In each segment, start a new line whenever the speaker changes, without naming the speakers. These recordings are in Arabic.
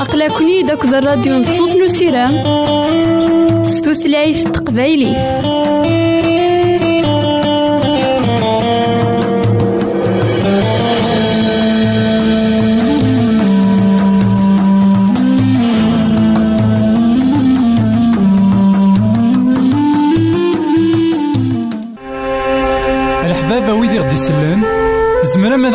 أقلكني داك الراديو نصوص نسيرام ستوثلايف تقبايلي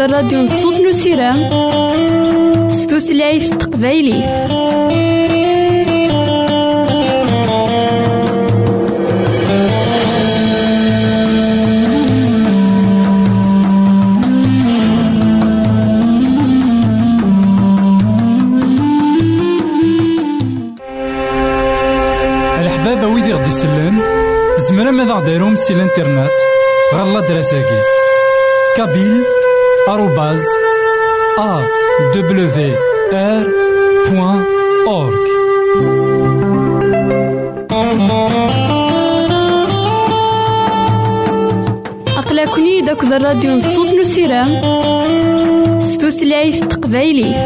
akked الراديو نصوص
ويدي غدي يسلم زمرا ماذا غديرهم سي الإنترنت؟ غالا دراساكي. كابيل بوان أورك
أقلكني داك الراديو نصوص نسيرام ستوثلايف تقبايليت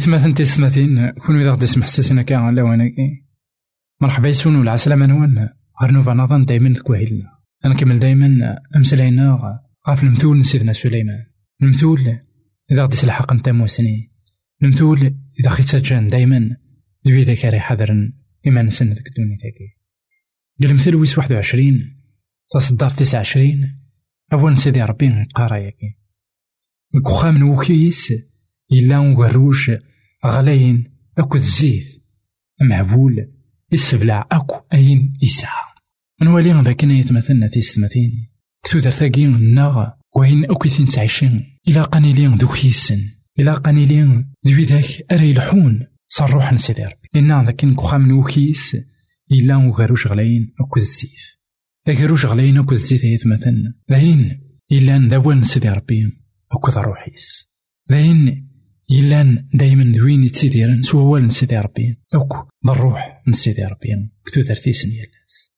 إثماثن تيسماثين كون إذا غدي كاع على واناكي مرحبا يسون ولا عسلامة نوان غير نوفا نظن دايما تكوهيلنا نكمل دايما أمسلاينا غاف المثول سيدنا سليمان. المثول إذا غدي سلحق نتا موسني. المثول إذا خيت جان دايما ذوي ذاك راه حذرا إما نسن ذاك الدوني ذاكي المثل ويس واحد وعشرين تصدر تسعة وعشرين أول سيدي ربي قارا ياكي. مكوخا من وكيس إلا وغروج غلاين أكو الزيت. معبول يسبلع أكو أين إساء نوالي ذاك يتمثلنا تيستمثين كتو ثاقي الناغ وين أكو تعيشين إلا قانيلين ذو كيسن إلا قانيلين ذوي ذاك أري الحون. صروح نسيدي ربي إنا ذاك نكوخا من وكيس إلا وغروج غلاين أكو الزيت. غروج غلاين أكو الزيت يتمثلنا ذاين إلا ندوان سيدي ربي أكو ذا روحيس ذاين يلان دايما دوين يتسيديرن سوا وال سيدي ربي. اوك بالروح من سيدي ربي. كتو ثرتيسن يلاس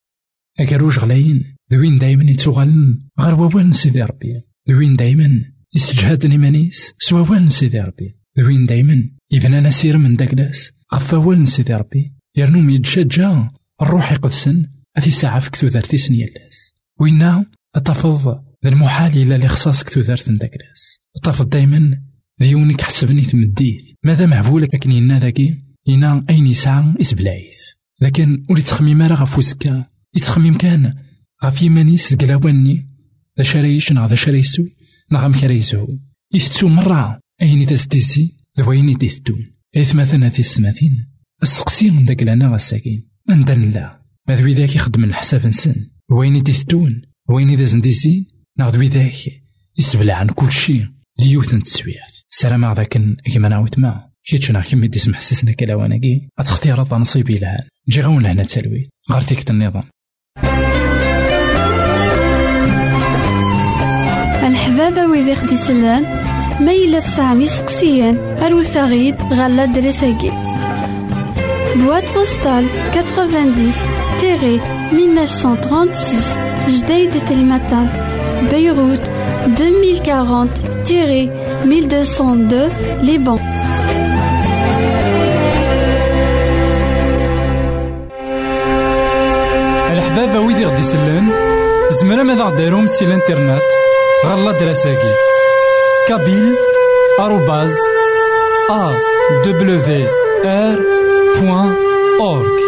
اكروج غلاين دوين دايما يتسوغالن غير وال سيدي ربي. دوين دايما يسجهادن إيمانيس سوا وال سيدي ربي. دوين دايما إذن أنا سير من داكلاس غفا وال سيدي ربي. يرنوم يتشجع الروح يقدسن. أثي ساعة في كتو ثرتيسن يلاس وينا أتفض المحال إلا لخصاص كتو ثرتن داكلاس أتفض دايما ديونك حسبني تمديت. ماذا معفولك لكن ينا ذاكي؟ ينا أين يسعى إسبلايث لكن ولي تخميم راه غف يتخميم كان. غف يمانيس دقلاواني ذا شرايش نا ذا شرايسو نا غام كرايسو يثتو مرة. أين تزديزي ذوين ديثتون إيث مثلا في السماثين السقسي من داك لنا غساكين من دان لا. ما ذوي ذاك يخدم الحساب نسن. وين ديثتون وين ذا زنديزين نا ذوي ذاك يسبلع عن كل شيء ديوث نتسويات. سلام ذاك كيما نعاود ما كيتشنا كيما دي سمح سسنا كلاواناكي اتختيار نصيبي لها جي غون لهنا تسلوي غير تيكت النظام
الحبابة ويدي خدي سلان ميلا سامي سقسيان أروثاغيد غالا دريساكي بواد بوستال 90 تيري 1936 جديد تلمتان بيروت 2040 تيري 1202 Liban.
الحبابة ويدي غدي يسلن زمرا ماذا غديرهم سي الإنترنت. غالا دراساكي كابيل آروباز أ دبليو آر بوان أورك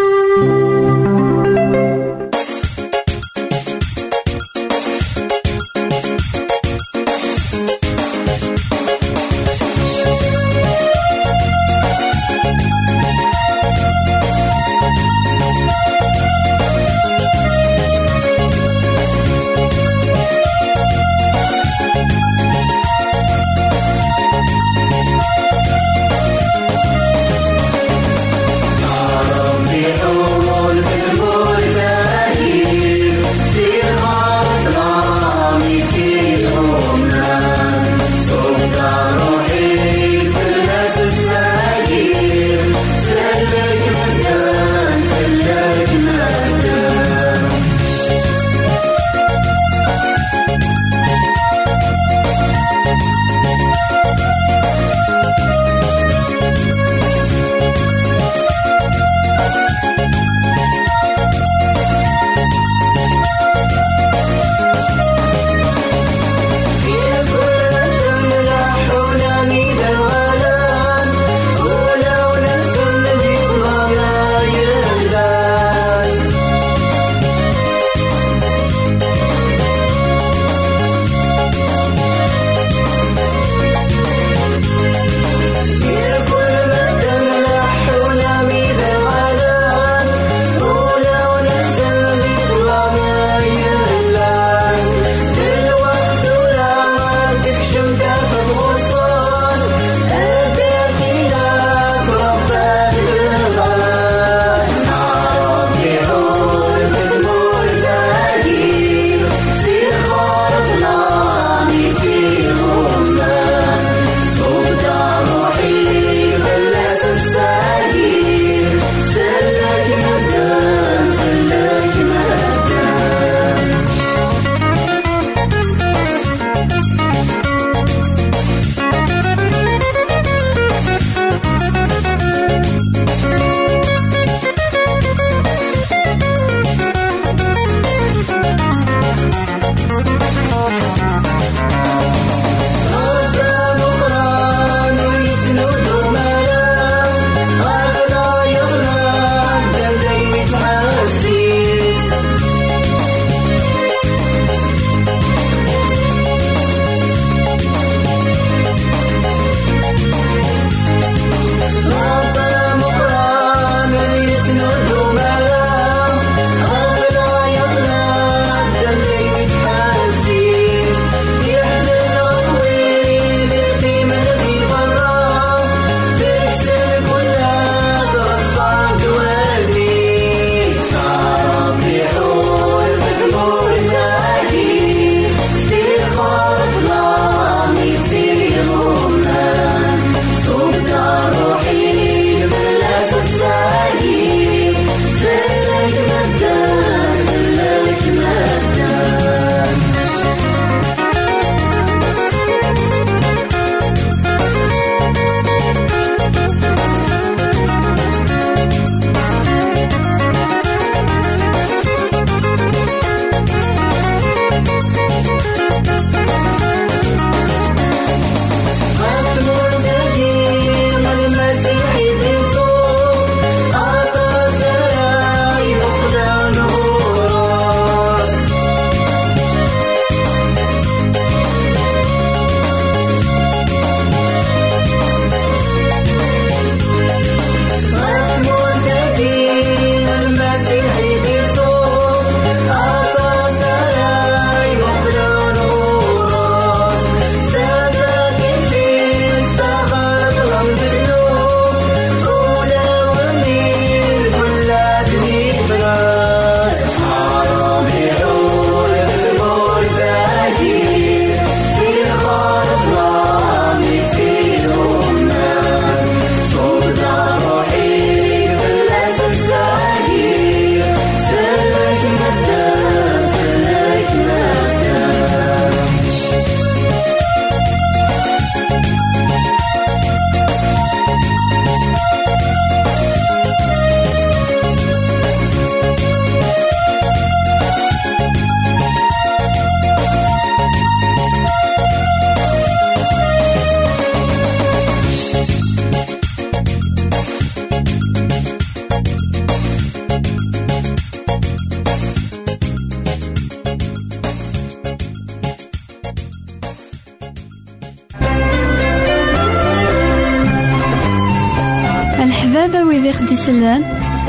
سلان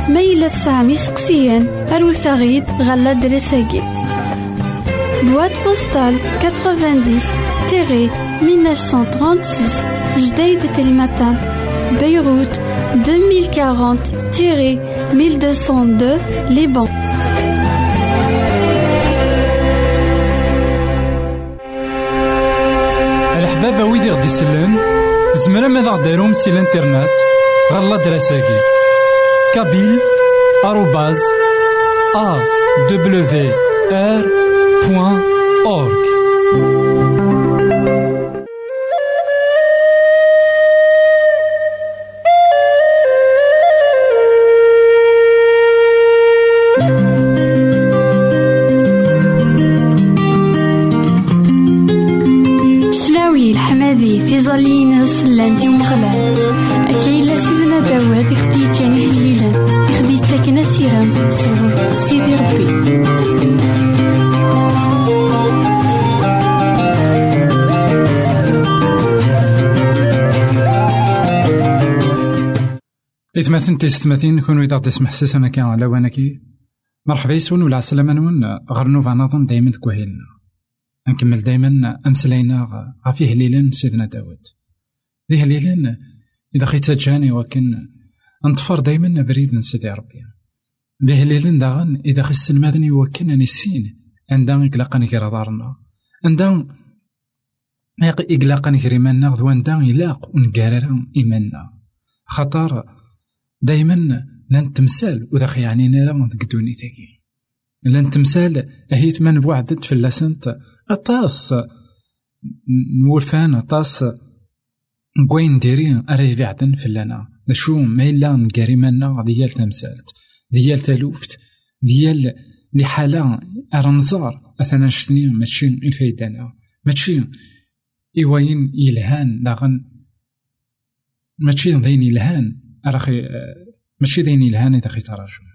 ميلا سامي سقسيان أروت غيد غالا دريساكي. بواد بوستال 90 تيري 1936 جديد تلمتان بيروت 2040 تيري 1202 لبنان
الحبابة ويدي غدي سلان زمرا ماذا غديرهم سي الانترنت غالا دراساكي كابيل إثماثن تيستماثين كون إذا غدي تسمح سيسنا كان على وانكي. مرحبا يسون ولا عسلامة نون. غير نوفا نظن دايما تكوهيلنا نكمل دايما أمسلينا غافيه ليلان سيدنا داود. ذي ليلان إذا خيت جاني ولكن نطفر دايما بريد سيدي ربي. ذي ليلان داغن إذا خي السلمادني وكن نسين عندها إقلاقا كرا دارنا عندها إقلاقا كريمانا غدوان دا إلاق ونقارر إيماننا خطر دايما لأن تمثال وذا يعني نرى ديك دونيتاكي لأن تمثال هيت من بوعدت في اللاسنت أطاس نولفان أطاس كوين ديري أري بعدن في لنا شو ما إلا منا ديال تمثالت ديال تلوفت. ديال لحالة أرنزار أثنا شتني ماشي الفايدة ماشي إيواين يلهان لاغن ماشي ذين يلهان أراخي ماشي ذين يلهان إذا خي تراجم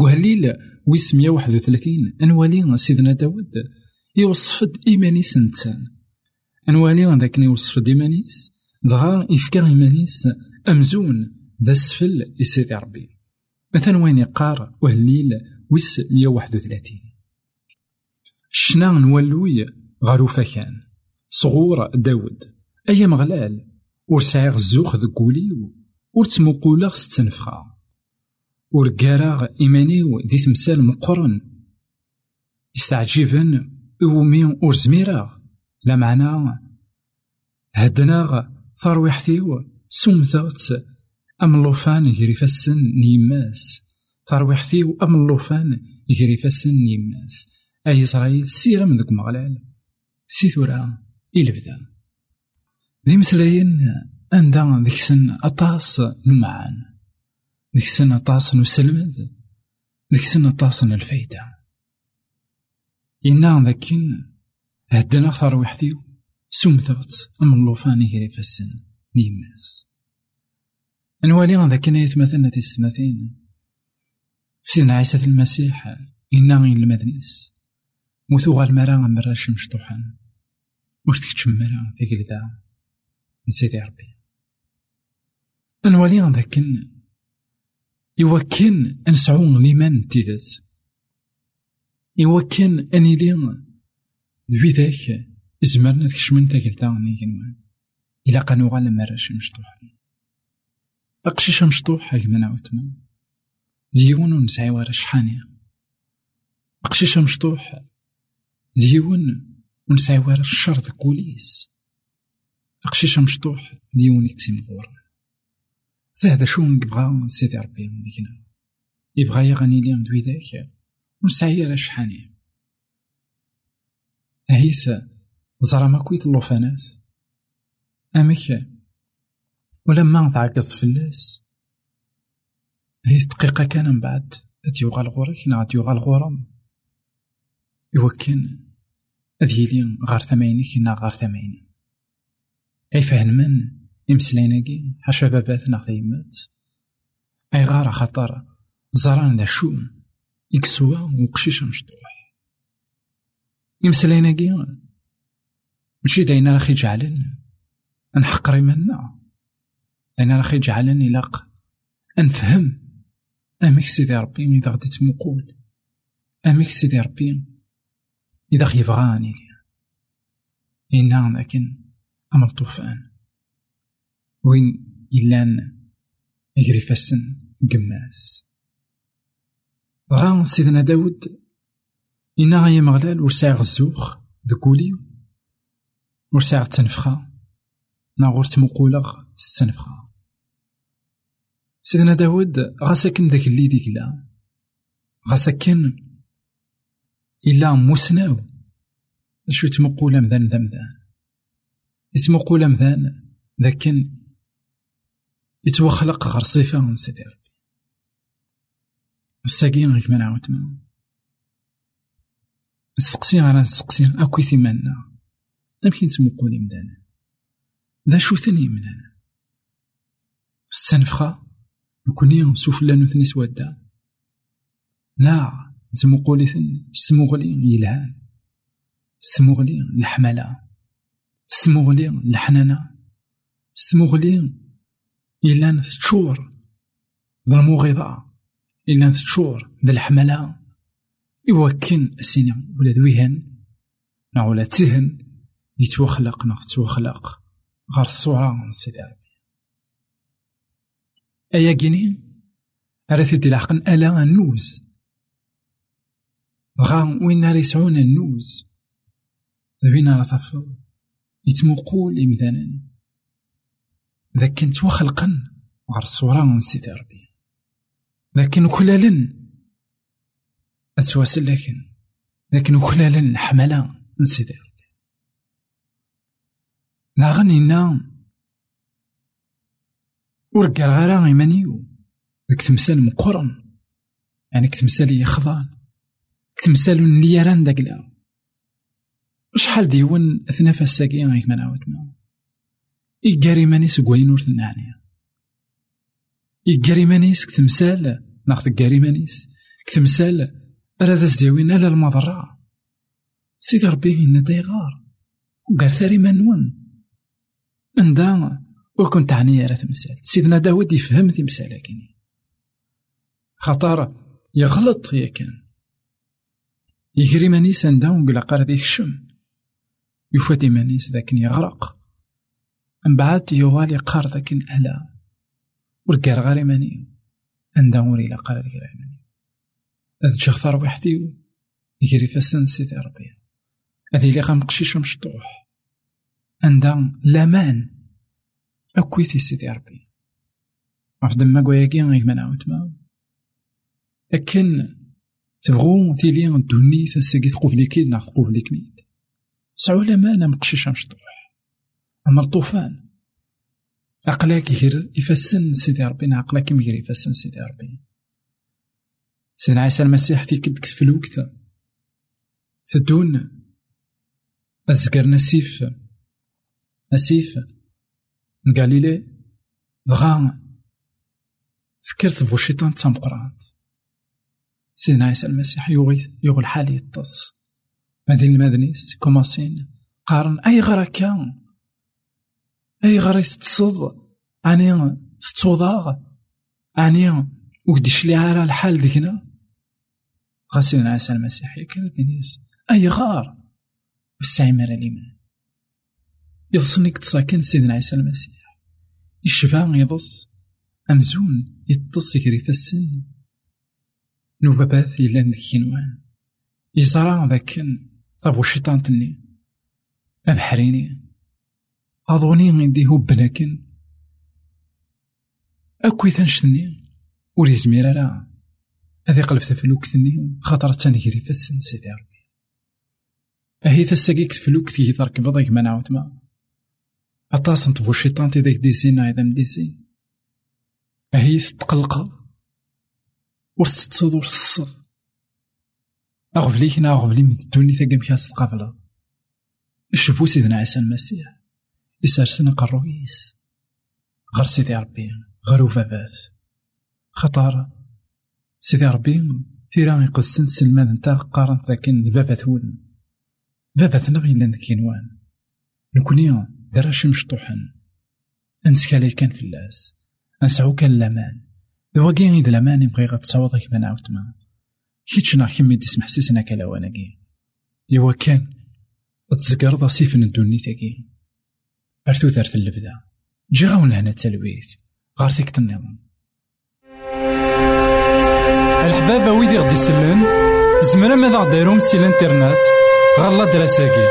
قهليل ويس 131 أنوالي سيدنا داود يوصفد إيمانيس إنسان أنوالي ذاك يوصفد إيمانيس دغا يفكر إيمانيس أمزون ذا سفل يسيدي ربي. مثلا وين يقار وهليل ويس 131 شنا نولوي غاروفا كان صغور داود أيا مغلال ور سعيغ الزوخ ور تموقولا ستنفخا ور كاراغ إيمانيو دي تمثال مقرن يستعجبن أومي ور زميراغ لا معنى هدناغ ثروحتيو سمثغت أم اللوفان يجري فسن نيماس ثروحتيو أم اللوفان يجري فسن نيماس أي إسرائيل سيرة من ذك مغلال سيثورا إلبدا ذي مسلاين ذيك سن أطاس نمعان ذيك سن أطاس نسلمد ذيك سن أطاس الفايدة إنا ذاكين هدنا ثروحتيو سمثغت أم اللوفان يجري فسن نيماس نوالي ذاك يتمثلنا في السماثين سيدنا عيسى المسيح إنا غين المدنيس. موثو غالمرا غمراش مشطوحان واش تكتشم مرا في قلدا نسيتي ربي نوالي ذاك يوكن نسعون ليمان تيدات. يوكن أني لي ذوي ذاك زمرنا تكشمن تاكلتا نيكنوان إلا قانو غالمراش مشطوحان أقشيش مشطوح كما نعاودتما ديون نسعي ورا شحانية أقشيش مشطوح ديون ونسعي ورا الشر كوليس. أقشيش مشطوح ديون يتسيم غورا فهذا شو نبغى سيدي ربي من ديكنا يبغى يغني لي دوي ذاك ونسعي ورا شحانية أهيث زرا ما كويت اللوفانات أمك ولما تعقد فلاس. هي دقيقة كان من بعد تيوغال غورك نا تيوغال غورم يوكن أذيلي غار ثماينك نا غار ثماين أي فهن من إمسلايناكي حاشا بابات نا تيمات أي غار خطر. زران ذا شو إكسوا وقشيشة مشطوح إمسلايناكي ماشي داينا راخي جعلن نحقري منا أنا راخي جعلني لاق أنفهم. أمك سيدي ربي إذا غدي تمقول أمك سيدي ربي. إذا خيبغاني إنا لكن أمر طوفان. وين إلان يجري فاسن قماس. غا سيدنا داود إنا غايا مغلال ورساع غزوخ دكولي ورساع تنفخا نا غور تمقولغ ستنفخا سيدنا داود غا ساكن داك اللي ديك لا غا ساكن إلا موسناو. شو يتمقول مذان ذا مذان؟ يتمقول مذان ذاكن يتوخلق غير صفة من سيدي ربي. الساقين غيك ما نعاود نسقسي غير نسقسي أكوي ثمانا أمكن تمقولي مدانا ذا شو ثاني مدانا؟ السنفخة نكوني سفلا نثني سوادا لا تمقولي ثن ستمغلي يلهان ستمغلي الحملة ستمغلي الحنانة ستمغلي إلا تشور ذا المغيضة إلا تشور ذا الحملة. يوكن السينما ولا ذويهن. نا ولا تهن. يتوخلق نا غير الصورة من سيدي ربي أيا كيني. تدي العقل ألا النوز غا وين راه يسعون النوز ذوين راه تفض يتمقول إمثالا ذاك كنت وخلقا غير الصورة من سيدي ربي. لكن كلالا أتواصل لكن لكن كلالا حملا من سيدي ربي. لا غنينا ورقال غير إيمانيو ذاك تمثال مقرن. يعني كتمثال يخضان كتمثال اللي ران داك لا. شحال ديون اثنا فاساكين غيك ما نعاود ما. إيكاري مانيس كواين ور تنعنيا إيكاري مانيس كتمثال ناخذ كاري مانيس كتمثال راه ذا زديوين على المضرة. سيدي ربي إنا دايغار وقال ثاري منون عندها وكون تعني راه تمثال. سيدنا داود يفهم تمثال كيني خطر يغلط يا كان. يجري مانيس عندها وقلا قال ذيك الشم يفوت مانيس ذاك يغرق من بعد يوالي قار ذاك الألا ورقار غير ماني عندها وريلا قار ذاك الأماني هاد جغثر وحدي يجري فاسن سيدي ربي هذه اللي غنقشيش مشطوح عندها لامان أكويتي سيدي ربي عرف دما كواياكي غيك ما نعاود ما. لكن تبغو تيلي الدوني تساقي تقوفلي كيد ناخ تقوفلي كميد سعو لامان مقشيش مشطوح أما الطوفان عقلاك يغير يفسن سيدي ربي عقلاك يغير يفسن سيدي ربي. سيدنا عيسى المسيح تيكد في الوقت. تدون أزقر نسيف. نسيف. من غاليلي. دغا سكرت بو شيطان تمقرانت سيدنا عيسى المسيح يوغي يوغي الحال يطس. مدين المدنيس كوماسين. قارن. أي غرا كان أي غرا يتصد أني تتصوضاغ أني وقديش لي على الحال ديكنا غاسين عيسى المسيح كانت دينيس أي غار والسعي مرا الإيمان يضصنك تساكن سيدنا عيسى المسيح يشبع يضص أمزون يطص يكري السن نوبابات إلا ندك كينوان يزرع ذاك طاب الشيطان تني أبحريني غيدي هو بناكن أكوي ثنشتني ولي زميرا لا. هذي قلبت في الوقت-ني خاطر تنجري فاسن سيدي ربي. أهي تساقيك كي تركب ضيك ما نعاود ما. أطاس نطفو الشيطان تيديك ديزين أيضا مديزين أهي تتقلق. ورتتصد ورتصد أغفليك نا أغفلي من الدوني ثاقا مكاس تقابلا الشبو سيدنا عيسى المسيح. يسارسن قرويس. غير سيدي ربي غير وفابات خطر سيدي ربي تيرا يقدسن سلمان نتا قارن لكن بابا ثون بابا ثنا غيلا كينوان نكوني دراش مشطوحن. انسكالي كان في اللاس. نسعو كان لامان كي إذا لامان يبغي غتصاوض كيما نعاود ما. كيتش نا كيما ديس محسسنا كلاواناكي إوا كان تزكر سيف الدوني تاكي. أرتو في اللبدا جي غاون لهنا تسلويت غار تيك النظام الحبابة ويدي غدي يسلم زمرا ماذا غديرهم سي الإنترنت. غالا دراساكي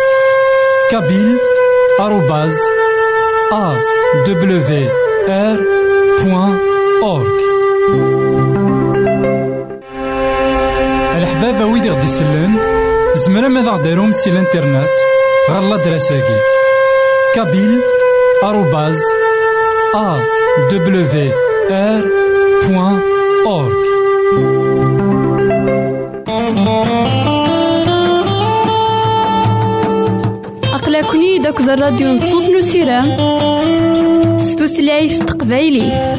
كابيل آروباز أ دبليو آر بوان أورك الحبابة ويدي غدي يسلم زمرا ماذا غديرهم سي الإنترنت. غالا دراساكي بوان أورك
أقلكني داك الراديو نصوص نسيران ستوثلايف تقبايليه